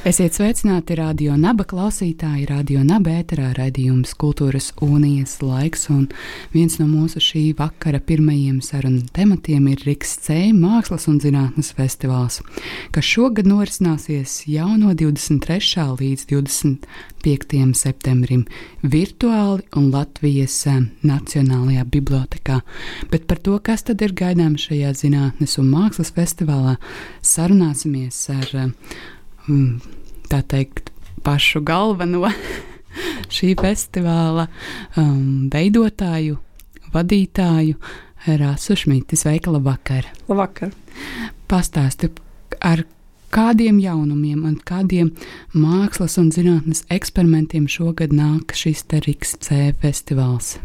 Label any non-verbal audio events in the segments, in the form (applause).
Esiet sveicināti radio naba klausītāji, radio naba ēterā raidījums Kultūras unijas laiks, un viens no mūsu šī vakara pirmajiem sarunu tematiem ir Riks C. Mākslas un zinātnes festivāls, kas šogad norisināsies jau no 23. līdz 25. septembrim virtuāli un Latvijas eh, Nacionālajā bibliotekā. Bet par to, kas tad ir gaidāms šajā zinātnes un mākslas festivālā, sarunāsimies ar mm, tā teikt, pašu galveno (laughs) šī festivāla um, veidotāju, vadītāju Rāsu Šmiti. Sveika, labvakar! Labvakar! Pastāsti, ar kādiem jaunumiem un kādiem mākslas un zinātnes eksperimentiem šogad nāk šis te Riks C festivāls?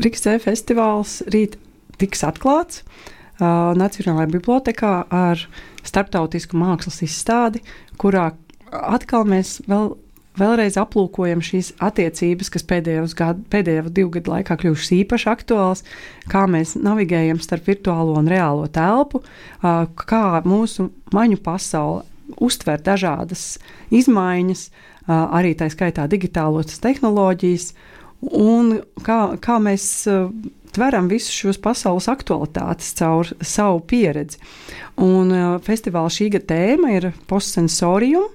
Riks C festivāls rīt tiks atklāts uh, Nacionālajā bibliotekā ar starptautisku mākslas izstādi, kurā atkal mēs vēl vēlreiz aplūkojam šīs attiecības, kas pēdējos gadu, pēdējo divu gadu laikā kļuvušas īpaši aktuālas, kā mēs navigējam starp virtuālo un reālo telpu, kā mūsu maņu pasaule uztver dažādas izmaiņas, arī tā skaitā digitālos tehnoloģijas, un kā, kā mēs tveram visus šos pasaules aktualitātes caur savu pieredzi. Un uh, festivāla šī gada tēma ir postsensorium.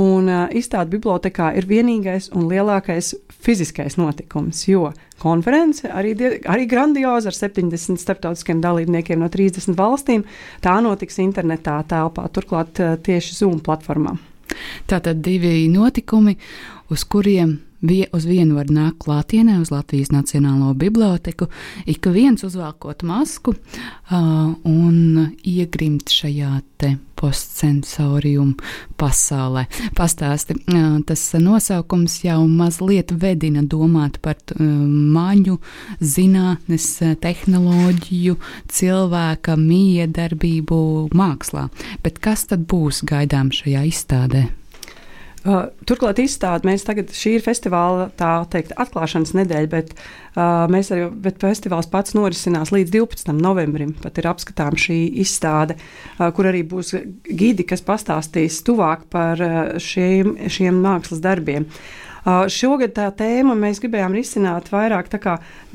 Un uh, izstāde bibliotekā ir vienīgais un lielākais fiziskais notikums, jo konference arī, arī grandioza ar 70 starptautiskiem dalībniekiem no 30 valstīm. Tā notiks internetā telpā, turklāt uh, tieši Zoom platformā. Tātad divi notikumi, uz kuriem vie, uz vienu var nākt klātienē uz Latvijas Nacionālo biblioteku, ik viens uzvelkot masku uh, un iegrimt šajā te postsensorium pasaulē. Pastāsti, uh, tas nosaukums jau mazliet vedina domāt par uh, maņu, zinātnes, tehnoloģiju, cilvēka miedarbību mākslā. Bet kas tad būs gaidām šajā izstādē? Uh, turklāt izstāde mēs tagad, šī ir festivāla tā teikt, atklāšanas nedēļa, bet, uh, mēs arī, bet festivāls pats norisinās līdz 12. novembrim. Pat ir apskatām šī izstāde, uh, kur arī būs gidi, kas pastāstīs tuvāk par uh, šiem, šiem mākslas darbiem. Uh, šogad tā tēma mēs gribējām risināt vairāk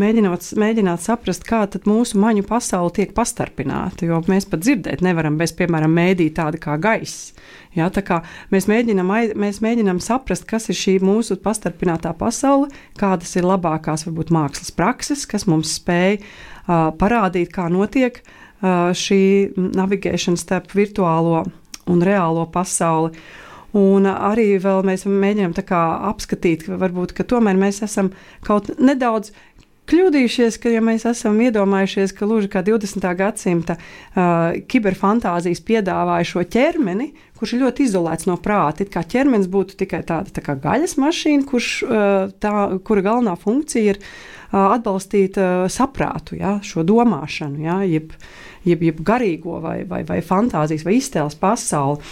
mēģinot, mēģināt saprast, kā mūsu maņu pasaule tiek pastarpināta. Jo mēs pat dzirdēt nevaram bez, piemēram, mēdī tāda kā gaisa. Ja, mēs, mēģinam, mēs mēģinām saprast, kas ir šī mūsu pastarpinātā pasaule, kādas ir labākās varbūt, mākslas prakses, kas mums spēj uh, parādīt, kā notiek uh, šī navigēšana starp virtuālo un reālo pasauli. Un arī mēs mēģinām apskatīt, ka varbūt ka tomēr mēs esam kaut nedaudz kļūdījušies, ka ja mēs esam iedomājušies, ka gluži kā 20. gadsimta uh, kiberfantāzijas piedāvāja šo ķermeni, kurš ir ļoti izolēts no prāta. It kā ķermenis būtu tikai tāda tā kā gaļas mašīna, kurš, uh, tā, kura galvenā funkcija ir uh, atbalstīt uh, saprātu, ja, šo domāšanu, ja, jeb, jeb, jeb garīgo vai, vai, vai fantāzijas vai iztēles pasauli.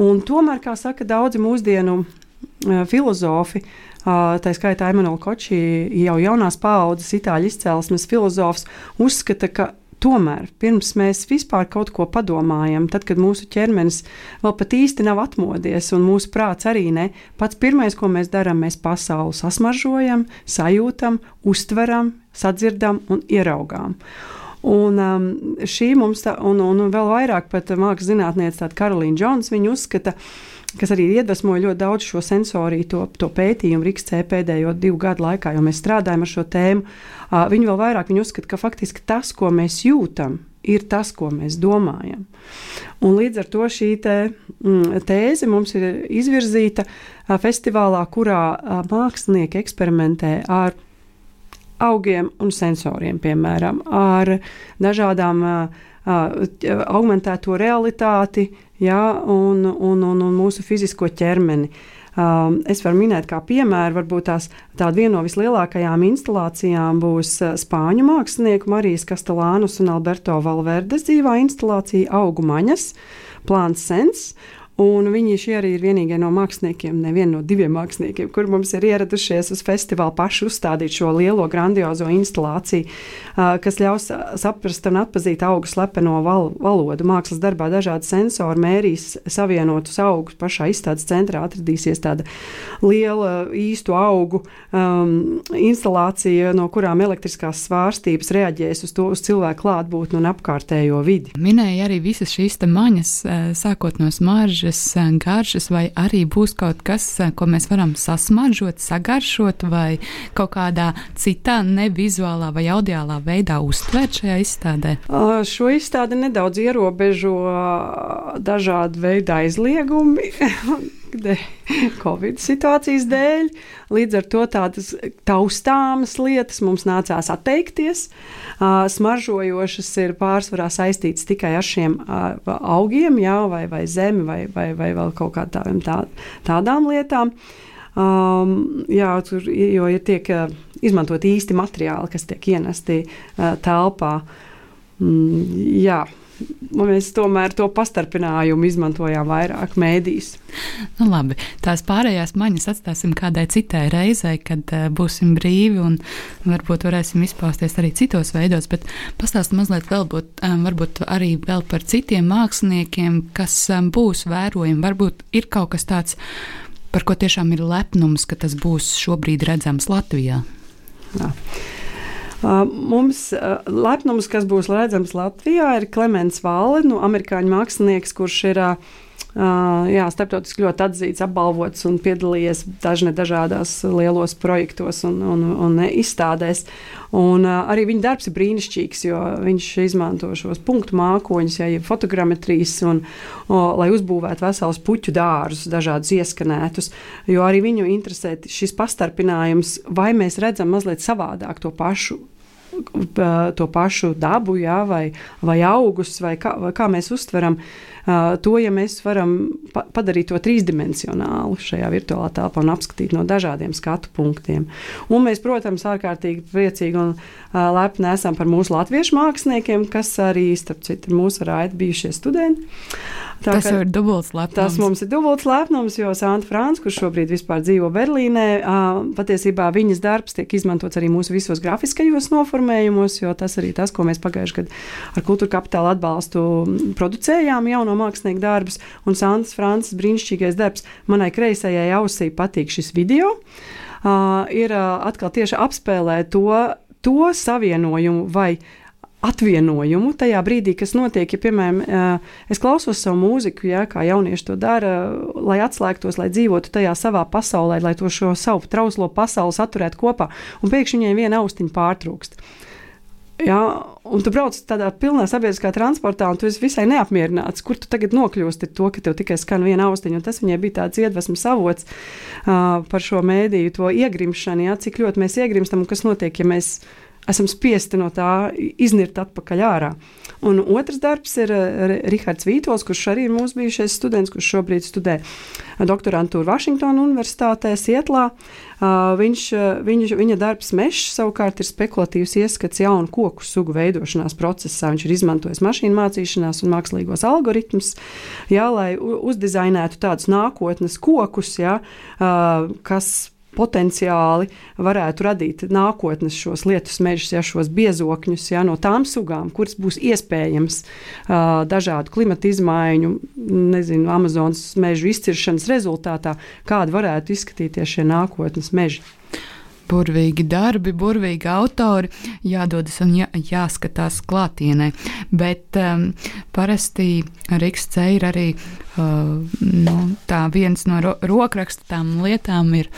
Un tomēr, kā saka daudzi mūsdienu uh, filozofi, uh, Tā skaitā Emanuela Koči, jau jaunās paaudzes itāļu izcelsmes filozofs, uzskata, ka Tomēr, pirms mēs vispār kaut ko padomājam, tad, kad mūsu ķermenis vēl pat īsti nav atmodies, un mūsu prāts arī ne, pats pirmais, ko mēs darām, mēs pasauli sasmaržojam, sajūtam, uztveram, sadzirdam un ieraugām. Un um, šī mums, tā, un, un vēl vairāk pat mākslas zinātniece, Karolīna Džons, viņa uzskata, ka kas arī iedvesmoja ļoti daudz šo sensoriju, to, to pētījumu Rīgas pēdējo divu gadu laikā, jo mēs strādājam ar šo tēmu. Uh, viņi vēl vairāk viņi uzskata, ka faktiski tas, ko mēs jūtam, ir tas, ko mēs domājam. Un līdz ar to šī te, mm, tēze mums ir izvirzīta uh, festivālā, kurā uh, mākslinieki eksperimentē ar augiem un sensoriem, piemēram, ar dažādām augmentēto realitāti ja, un, un, un, un mūsu fizisko ķermeni. Es varu minēt kā piemēru, varbūt tās viena no vislielākajām instalācijām būs spāņu mākslinieku Marijas Kastelānus un Alberto Valverdes dzīvā instalācija Augu maņas, plāns sens. Un viņi šie arī ir vienīgie no māksliniekiem, neviena no diviem māksliniekiem, kur mums ir ieradušies uz festivālu paši uzstādīt šo lielo, grandiozo instalāciju, kas ļaus saprast un atpazīt augu slepeno val valodu. Mākslas darbā dažādi sensori mērīs savienotus augus. Pašā izstādes centrā atradīsies tāda liela īstu augu um, instalācija, no kurām elektriskās svārstības reaģēs uz to uz cilvēku klātbūtni un apkārtējo vidi. Minēja arī visas šīs maņas, sākot no smaržas smaržas, eh, garšas, vai arī būs kaut kas, eh, ko mēs varam sasmaržot, sagaršot, vai kaut kādā citā nevizuālā vai audiālā veidā uztvert šajā izstādē? Šo izstādi nedaudz ierobežo dažādu veidu aizliegumi. (laughs) Covid situācijas dēļ. Līdz ar to tādas taustāmas lietas mums nācās atteikties. Smaržojošas ir pārsvarā saistītas tikai ar šiem augiem, jā, vai, vai zemi, vai, vai, vai vēl kaut kādām tā, tādām lietām. Um, jā, tur jo ir tiek izmantot īsti materiāli, kas tiek ienesti uh, telpā. Mm, jā. Mēs tomēr to pastarpinājumu izmantojām vairāk mēdīs. Nu, labi, tās pārējās maņas atstāsim kādai citai reizei, kad uh, būsim brīvi un varbūt varēsim izpausties arī citos veidos. Bet pastāstiet mazliet vēl būt, um, varbūt arī vēl par citiem māksliniekiem, kas um, būs vērojami. Varbūt ir kaut kas tāds, par ko tiešām ir lepnums, ka tas būs šobrīd redzams Latvijā. Jā. Mums lepnums, kas būs redzams Latvijā, ir Klimants Vāle, nu, amerikāņu mākslinieks, kurš ir Uh, jā, starptautiski ļoti atzīts, apbalvots un piedalījies dažne dažādās lielos projektos un, un, un izstādēs. Un, uh, arī viņa darbs ir brīnišķīgs, jo viņš izmanto šos punktu mākoņus, ja ir fotogrammetrijas, un, o, lai uzbūvētu veselus puķu dārzus, dažādus ieskanētus. Jo arī viņu interesē šis pastarpinājums, vai mēs redzam mazliet savādāk to pašu to pašu dabu, jā, vai, vai augus, vai kā, vai kā mēs uztveram to, ja mēs varam pa padarīt to trīsdimensionālu šajā virtuālā telpā un apskatīt no dažādiem skatu punktiem. Un mēs, protams, ārkārtīgi priecīgi un lepni esam par mūsu latviešu māksliniekiem, kas arī, starp citu, mūsu raidi bijušie studenti. Tā, tas ir dubults lepnums. Tas mums ir dubults lepnums, jo Santa Frāns, kurš šobrīd dzīvo Berlīnē, patiesībā viņas darbs tiek izmantots arī mūsu visos grafiskajos noformējumos, jo tas arī tas, ko mēs pagājušajā gadā ar kultūra kapitāla atbalstu producējām jauno mākslinieku darbus, un Santa Frāns brīnišķīgais darbs manai kreisajai ausī patīk šis video. Uh, ir uh, atkal tieši apspēlēt to, to savienojumu vai uh, atvienojumu tajā brīdī, kas notiek. Ja, piemēram, es klausos savu mūziku, ja, kā jaunieši to dara, lai atslēgtos, lai dzīvotu tajā savā pasaulē, lai to savu trauslo pasauli saturētu kopā, un pēkšņi viņai viena austiņa pārtrūkst. Ja, un tu brauc tādā pilnā sabiedriskā transportā, un tu esi visai neapmierināts, kur tu tagad nokļūsti ar to, ka tev tikai skan viena austiņa. Tas viņai bija tāds iedvesmas avots uh, par šo mēdīju, to iegrimšanu, ja, cik ļoti mēs iegrimstam un kas notiek, ja mēs esam spiesti no tā iznirt atpakaļ ārā. Un otrs darbs ir uh, Rihards Vītols, kurš arī ir mūsu bijušais students, kurš šobrīd studē doktorantūru Vašingtonas Universitātē, Sietlā. Uh, viņš, viņš, viņa darbs Mešs savukārt ir spekulatīvs ieskats jaunu koku sugu veidošanās procesā. Viņš ir izmantojis mašīnu mācīšanās un mākslīgos algoritmus, jā, lai uzdizainētu tādus nākotnes kokus, jā, kas potenciāli varētu radīt nākotnes šos lietus mežus, ja šos biezokņus ja, no tām sugām, kuras būs iespējams uh, dažādu klimatu izmaiņu, nezinu, Amazonas mežu izciršanas rezultātā, kādi varētu izskatīties šie nākotnes meži burvīgi darbi, burvīgi autori, jādodas un jā, jāskatās klātienē. Bet um, parasti Rīgas ir arī uh, nu, viens no ro rokrakstātām lietām. Ir,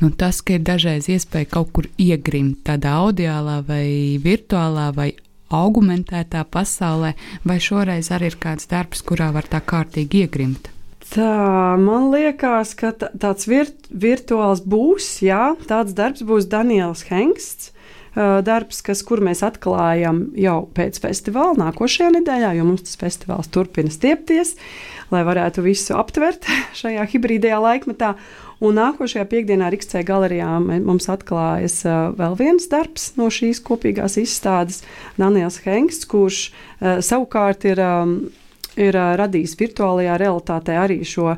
nu, tas, ka ir dažreiz iespēja kaut kur iegrimt tādā audiālā vai virtuālā vai augmentētā pasaulē, vai šoreiz arī ir kāds darbs, kurā var tā kārtīgi iegrimt? Tā, man liekas, ka tāds virt, virtuāls būs, jā, tāds darbs būs Daniels Hengsts. darbs, kas, kur mēs atklājam jau pēc festivāla nākošajā nedēļā, jo mums tas festivāls turpina stiepties, lai varētu visu aptvert (laughs) šajā hibrīdajā laikmetā. Un nākošajā piekdienā Rīgstē galerijā mums atklājas vēl viens darbs no šīs kopīgās izstādes - Daniels Hengsts, kurš savukārt ir, ir radījis virtuālajā realitātē arī šo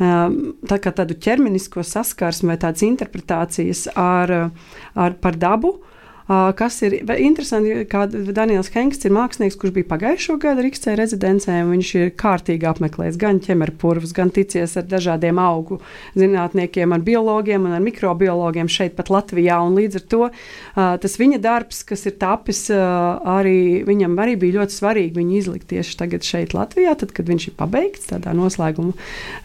tā tādu ķermenisko saskarsmi vai tādas interpretācijas ar, ar, par dabu. Kas ir interesanti, ka Daniels Henksts ir mākslinieks, kurš bija pagājušo gadu Rīgstē rezidencē. Viņš ir kārtīgi apmeklējis gan ķemerpurvus, gan ticies ar dažādiem augu zinātniekiem, ar biologiem un ar mikrobiologiem šeit pat Latvijā. Un līdz ar to tas viņa darbs, kas ir tapis, arī viņam arī bija ļoti svarīgi viņu izlikt tieši tagad šeit Latvijā, tad, kad viņš ir pabeigts tādā noslēguma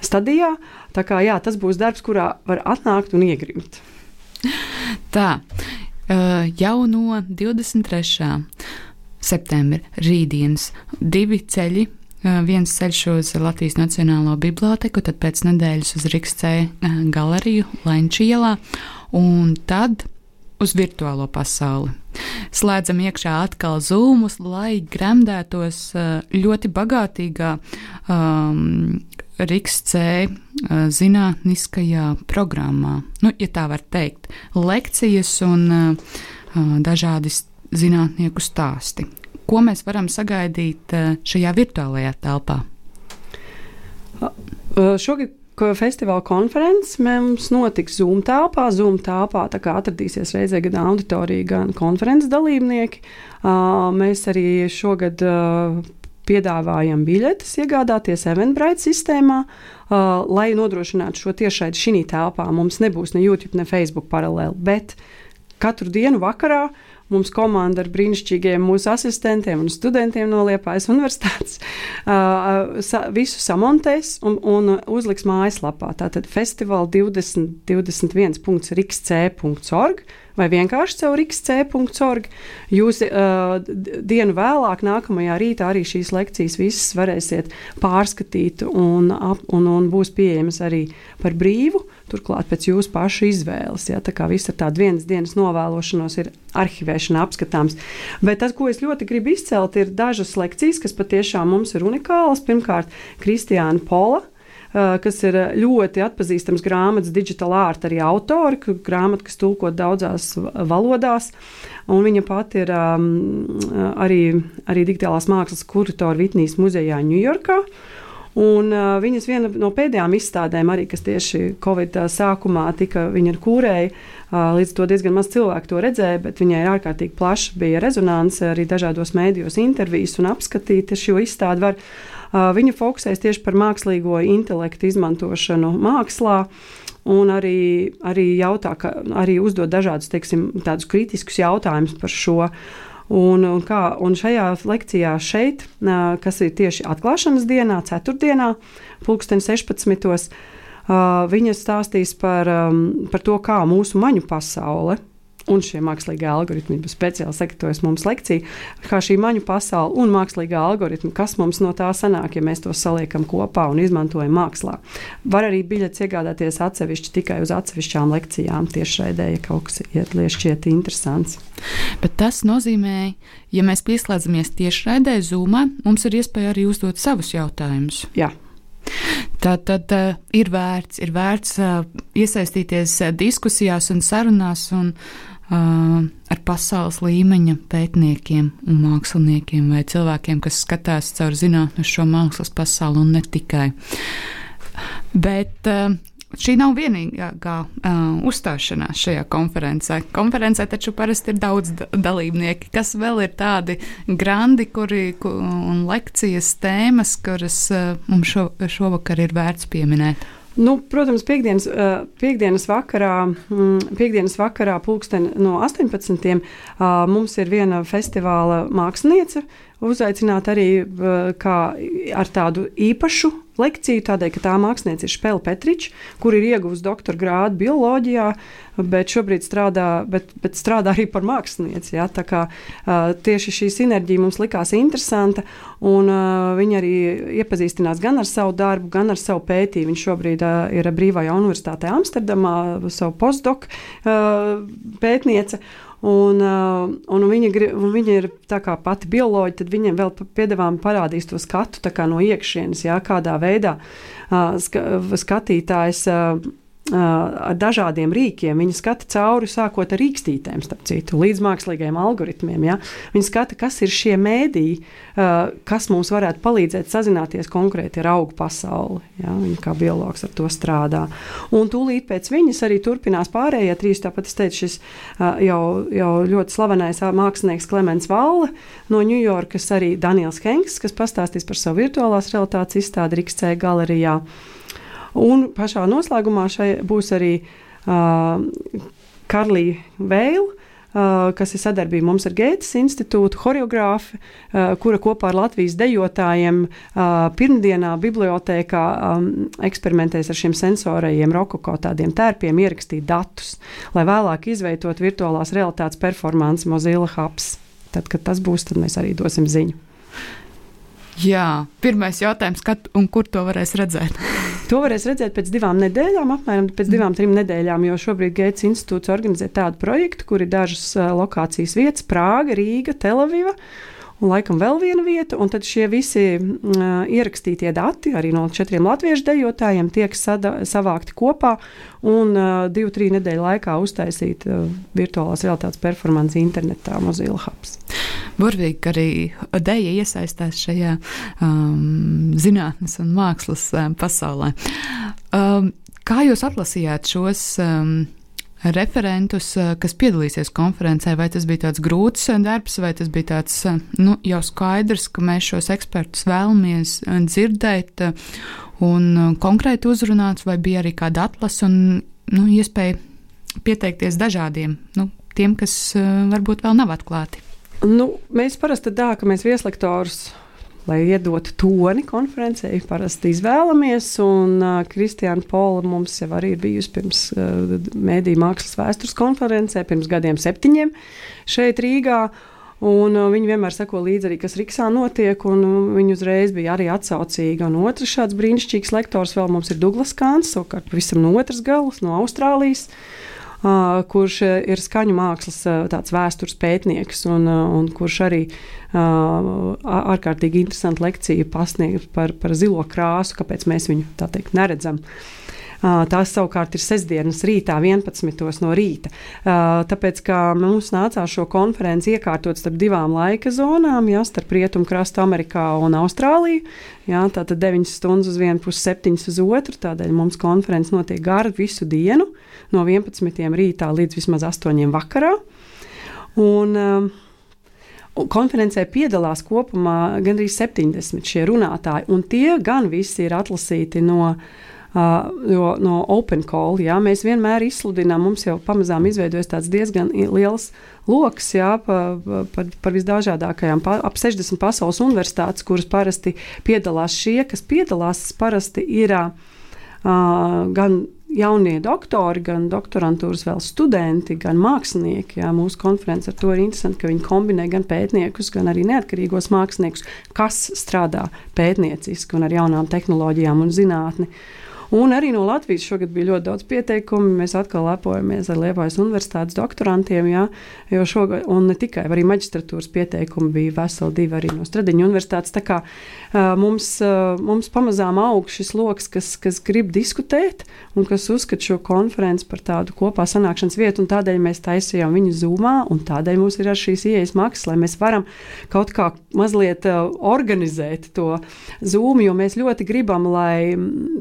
stadijā. Tā kā jā, tas būs darbs, kurā var atnākt un iegrimt. Tā, jau no 23. septembra rītdienas divi ceļi. Uh, viens ceļš uz Latvijas Nacionālo biblioteku, tad pēc nedēļas uz Rīgstē uh, galeriju Lenčielā un tad uz virtuālo pasauli. Slēdzam iekšā atkal zūmus, lai gremdētos ļoti bagātīgā um, Riks C zinātniskajā programmā. Nu, ja tā var teikt, lekcijas un uh, dažādi zinātnieku stāsti. Ko mēs varam sagaidīt šajā virtuālajā telpā? Šogad festivāla konferences mums notiks Zoom telpā. Zoom telpā atradīsies reizē gan auditorija, gan konferences dalībnieki. Mēs arī šogad piedāvājam biļetes, iegādāties Eventbrite sistēmā, uh, lai nodrošinātu šo tiešraidi šī telpā. Mums nebūs ne YouTube, ne Facebook paralēli, bet katru dienu vakarā mums komanda ar brīnišķīgiem mūsu asistentiem un studentiem no Liepājas Universitātes (laughs) uh, sa, visu samontēs un, un uzliks mājaslapā. Tātad festivāla 2021.rixc.org vai vienkārši caur xc.org. Jūs uh, dienu vēlāk, nākamajā rītā arī šīs lekcijas visas varēsiet pārskatīt un, ap, un, un būs pieejamas arī par brīvu. Turklāt pēc jūsu pašu izvēles. Ja, tā kā viss ar tādu vienas dienas novēlošanos ir arhivēšana apskatāms. Bet tas, ko es ļoti gribu izcelt, ir dažas lekcijas, kas patiešām mums ir unikālas. Pirmkārt, Kristiāna Pola kas ir ļoti atpazīstams grāmatas digital art arī autori, grāmata, kas tulkot daudzās valodās. Un viņa pati ir um, arī, arī digitālās mākslas kuratora Vitnijas muzejā Ņujorkā. Un, uh, viņas viena no pēdējām izstādēm, arī, kas tieši Covid sākumā tika kūrēja, uh, līdz to diezgan maz cilvēku to redzēja, bet viņai ārkārtīgi plaša bija rezonance arī dažādos mēdījos, intervijas un apskatīta šo izstādi. Var, Viņa fokusēs tieši par mākslīgo intelektu izmantošanu mākslā. Un arī, arī, jautā, ka, arī uzdod dažādus teiksim, kritiskus jautājumus par šo. Un, un, kā, un šajā lekcijā šeit, kas ir tieši atklāšanas dienā, ceturtdienā, pulksten 16. Viņa stāstīs par, par to, kā mūsu maņu pasaule un šie mākslīgie algoritmi, speciāli sagatavojas mums lekcija, kā šī maņu pasaule un mākslīgā algoritma, kas mums no tā sanāk, ja mēs to saliekam kopā un izmantojam mākslā. Var arī biļetes iegādāties atsevišķi tikai uz atsevišķām lekcijām tiešraidē, ja kaut kas iet šķiet interesants. Bet tas nozīmē, ja mēs pieslēdzamies tiešraidē, zūmā, mums ir iespēja arī uzdot savus jautājumus. Jā. Tā tad uh, ir vērts, ir vērts uh, iesaistīties uh, diskusijās un sarunās un uh, ar pasaules līmeņa pētniekiem un māksliniekiem vai cilvēkiem, kas skatās caur zinātnē šo mākslas pasauli un ne tikai. Bet šī nav vienīgā uzstāšanās šajā konferencē. Konferencē taču parasti ir daudz dalībnieki, kas vēl ir tādi grandi, kuri ku, un lekcijas tēmas, kuras mums šo, šovakar ir vērts pieminēt. Nu, protams, piekdienas, eh, piekdienas vakarā, mm, piekdienas vakarā pulksten no 18. mums ir viena festivāla māksliniece, uzaicināta arī kā, ar tādu īpašu lekciju, tādēļ, ka tā mākslinieca ir Spēle Petriča, kur ir ieguvusi doktora grādu bioloģijā, bet šobrīd strādā, bet, bet strādā arī par mākslinieci. Ja? Tā kā uh, tieši šī sinerģija mums likās interesanta, un uh, viņa arī iepazīstinās gan ar savu darbu, gan ar savu pētījumu. Viņa šobrīd uh, ir Brīvajā universitātē Amsterdamā, savu postdoku pētniece. Un, uh, un viņa, un viņa ir pati bioloģija, tad viņiem vēl piedāvājumi parādīs to skatu no iekšienes, jā, kādā veidā ska, skatītājs. Uh, ar dažādiem rīkiem. Viņi skata cauri sākot ar rīkstītēm, starp citu, līdz mākslīgiem algoritmiem. Ja? Viņi skata, kas ir šie mēdīji, kas mums varētu palīdzēt sazināties konkrēti ar augu pasauli. Ja? Viņa kā biologs ar to strādā. Un tūlīt pēc viņas arī turpinās pārējie trīs. Tāpat es teicu, šis jau, jau ļoti slavenais mākslinieks Klimants Valle no Ņujorkas, arī Daniels Henks, kas pastāstīs par savu virtuālās realitātes izstādi Rīgas galerijā. Un pašā noslēgumā šai būs arī uh, Karlija Veila. Uh, kas ir sadarbība mums ar Gētas institūtu, choreogrāfi, uh, kura kopā ar Latvijas dejotājiem uh, pirmdienā bibliotēkā um, eksperimentēs ar šiem sensorajiem rokoko tādiem tērpiem, ierakstīt datus, lai vēlāk izveidot virtuālās realitātes performanci Mozilla Hubs. Tad, kad tas būs, tad mēs arī dosim ziņu. Jā, pirmais jautājums, kad un kur to varēs redzēt? (laughs) to varēs redzēt pēc divām nedēļām, apmēram pēc divām, trim nedēļām, jo šobrīd Gates institūts organizē tādu projektu, kur ir dažas lokācijas vietas - Prāga, Rīga, Telaviva un laikam vēl viena vieta. Tad šie visi uh, ierakstītie dati, arī no četriem latviešu dejotājiem, tiek sada, savākti kopā un uh, divu, trīs nedēļu laikā uztaisīt uh, virtuālās realitātes performanci internetā Mozilla Hubs. Burvīgi, arī Deja iesaistās šajā um, zinātnes un mākslas um, pasaulē. Um, kā jūs atlasījāt šos? Um, referentus, eh, kas piedalīsies konferencē. Vai tas bija tāds grūts eh, darbs, vai tas bija tāds eh, nu, jau skaidrs, ka mēs šos ekspertus vēlamies dzirdēt un konkrēti uzrunāt, vai bija arī kāda atlase un nu, iespēja pieteikties dažādiem, nu, tiem, kas varbūt vēl nav atklāti. Nu, mēs parasti tā, ka mēs vieslektorus lai iedotu toni konferencei, parasti izvēlamies. Un uh, Kristiāna Pola mums jau arī ir bijusi pirms uh, Mēdīņu mākslas vēstures konferencē, pirms gadiem septiņiem šeit Rīgā. Un, uh, viņi vienmēr seko līdzi arī, kas Rīgā notiek, un uh, viņi uzreiz bija arī atsaucīgi. Un otrs šāds brīnišķīgs lektors vēl mums ir Douglas Kāns, savukārt pavisam no otras galas, no Austrālijas. Uh, kurš ir skaņu mākslas uh, vēstures pētnieks un, uh, un kurš arī ārkārtīgi interesantu lekciju pasniegt par, par zilo krāsu, kāpēc mēs viņu tā teikt neredzam. Tās savukārt ir sestdienas rītā, 11. no rīta. Tāpēc, kā mums nācās šo konferenci iekārtot starp divām laika zonām, ja, starp rietumu krastu Amerikā un Austrāliju, ja, tātad 9 stundas uz vienu pusi, 7 uz otru. Tādēļ mums konferences notiek garu visu dienu, no 11. rītā līdz vismaz 8. vakarā. Un, uh, Konferencē piedalās kopumā gandrīz 70 šie runātāji, un tie gan visi ir atlasīti no, uh, no Open Call. Jā. Mēs vienmēr izsludinām, mums jau pamazām izveidojas tāds diezgan liels lokus par pa, pa visdažādākajām, pa, ap 60 pasaules universitātes, kuras parasti piedalās šie, kas piedalās, parasti ir uh, gan jaunie doktori, gan doktorantūras vēl studenti, gan mākslinieki. Jā, mūsu konference ar to ir interesanti, ka viņi kombinē gan pētniekus, gan arī neatkarīgos māksliniekus, kas strādā pētnieciski un ar jaunām tehnoloģijām un zinātni. Un arī no Latvijas šogad bija ļoti daudz pieteikumu. Mēs atkal lepojamies ar Liepājas universitātes doktorantiem, jā, jo šogad, un ne tikai, arī maģistratūras pieteikumi bija veseli divi arī no Stradiņa universitātes. Tā kā mums, mums pamazām aug šis lokus, kas, kas grib diskutēt un kas uzskata šo konferenci par tādu kopā sanākšanas vietu, un tādēļ mēs taisījām viņu zūmā, un tādēļ mums ir šīs ieejas maksas, lai mēs varam kaut kā mazliet organizēt to zūmu, jo mēs ļoti gribam, lai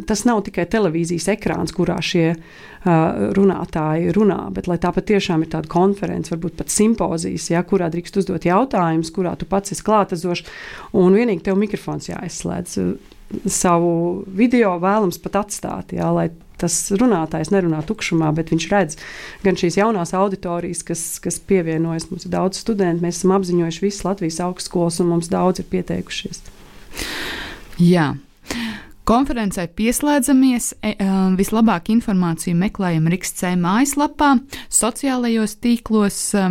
tas nav tikai tikai televīzijas ekrāns, kurā šie uh, runātāji runā, bet lai tā patiešām ir tāda konference, varbūt pat simpozijas, ja, kurā drīkst uzdot jautājumus, kurā tu pats esi klātesošs, un vienīgi tev mikrofons jāizslēdz. Savu video vēlams pat atstāt, jā, lai tas runātājs nerunā tukšumā, bet viņš redz gan šīs jaunās auditorijas, kas, kas pievienojas. Mums ir daudz studentu, mēs esam apziņojuši visas Latvijas augstskolas, un mums daudz ir pieteikušies. Jā. Konferencē pieslēdzamies, e, e, vislabāk informāciju meklējam Rīgas mājaslapā, sociālajos tīklos, e,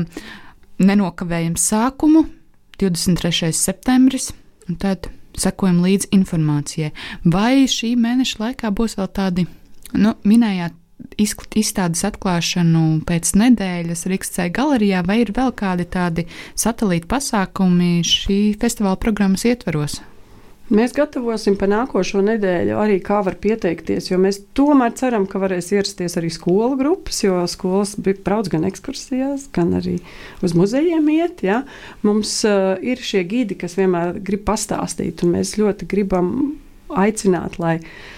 nenokavējam sākumu 23. septembris, un tad sekojam līdzi informācijai. Vai šī mēneša laikā būs vēl tādi, nu, minējāt, izstādes atklāšanu pēc nedēļas Rīgas galerijā, vai ir vēl kādi tādi satelīta pasākumi šī festivāla programmas ietveros? Mēs gatavosim par nākošo nedēļu arī kā var pieteikties, jo mēs tomēr ceram, ka varēs ierasties arī skolu grupas, jo skolas brauc gan ekskursijās, gan arī uz muzejiem iet. Ja? Mums uh, ir šie gidi, kas vienmēr grib pastāstīt, un mēs ļoti gribam aicināt, lai Rīgas.C.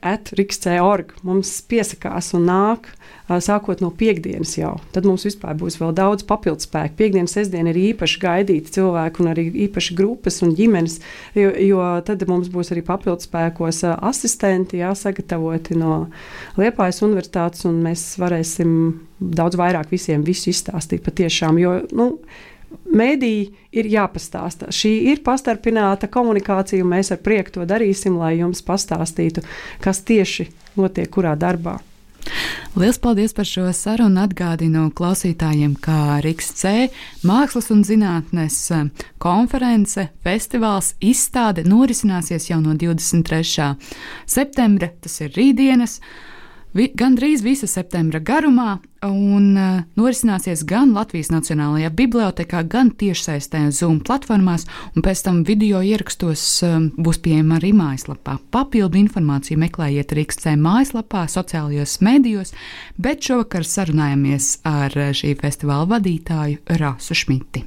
at Rīgas.org mums piesakās un nāk sākot no piekdienas jau. Tad mums vispār būs vēl daudz papildus spēku. Piektdienas, sestdiena ir īpaši gaidīti cilvēki un arī īpaši grupas un ģimenes, jo, jo tad mums būs arī papildus spēkos asistenti jāsagatavoti no Liepājas universitātes, un mēs varēsim daudz vairāk visiem visu izstāstīt patiešām. Jo, nu, Mēdīji ir jāpastāsta. Šī ir pastarpināta komunikācija, un mēs ar prieku to darīsim, lai jums pastāstītu, kas tieši notiek kurā darbā. Lielas paldies par šo sarunu. Atgādinu klausītājiem, ka Rīgas C mākslas un zinātnes eh, konference, festivāls, izstāde norisināsies jau no 23. septembra, tas ir rītdienas vi, gandrīz visa septembra garumā, un uh, norisināsies gan Latvijas Nacionālajā bibliotekā, gan tiešsaistē Zoom platformās, un pēc tam video ierakstos um, būs pieejama arī mājaslapā. Papildu informāciju meklējiet Rīgas C mājaslapā, sociālajos medijos, bet šovakar sarunājamies ar šī festivāla vadītāju Rāsu Šmiti.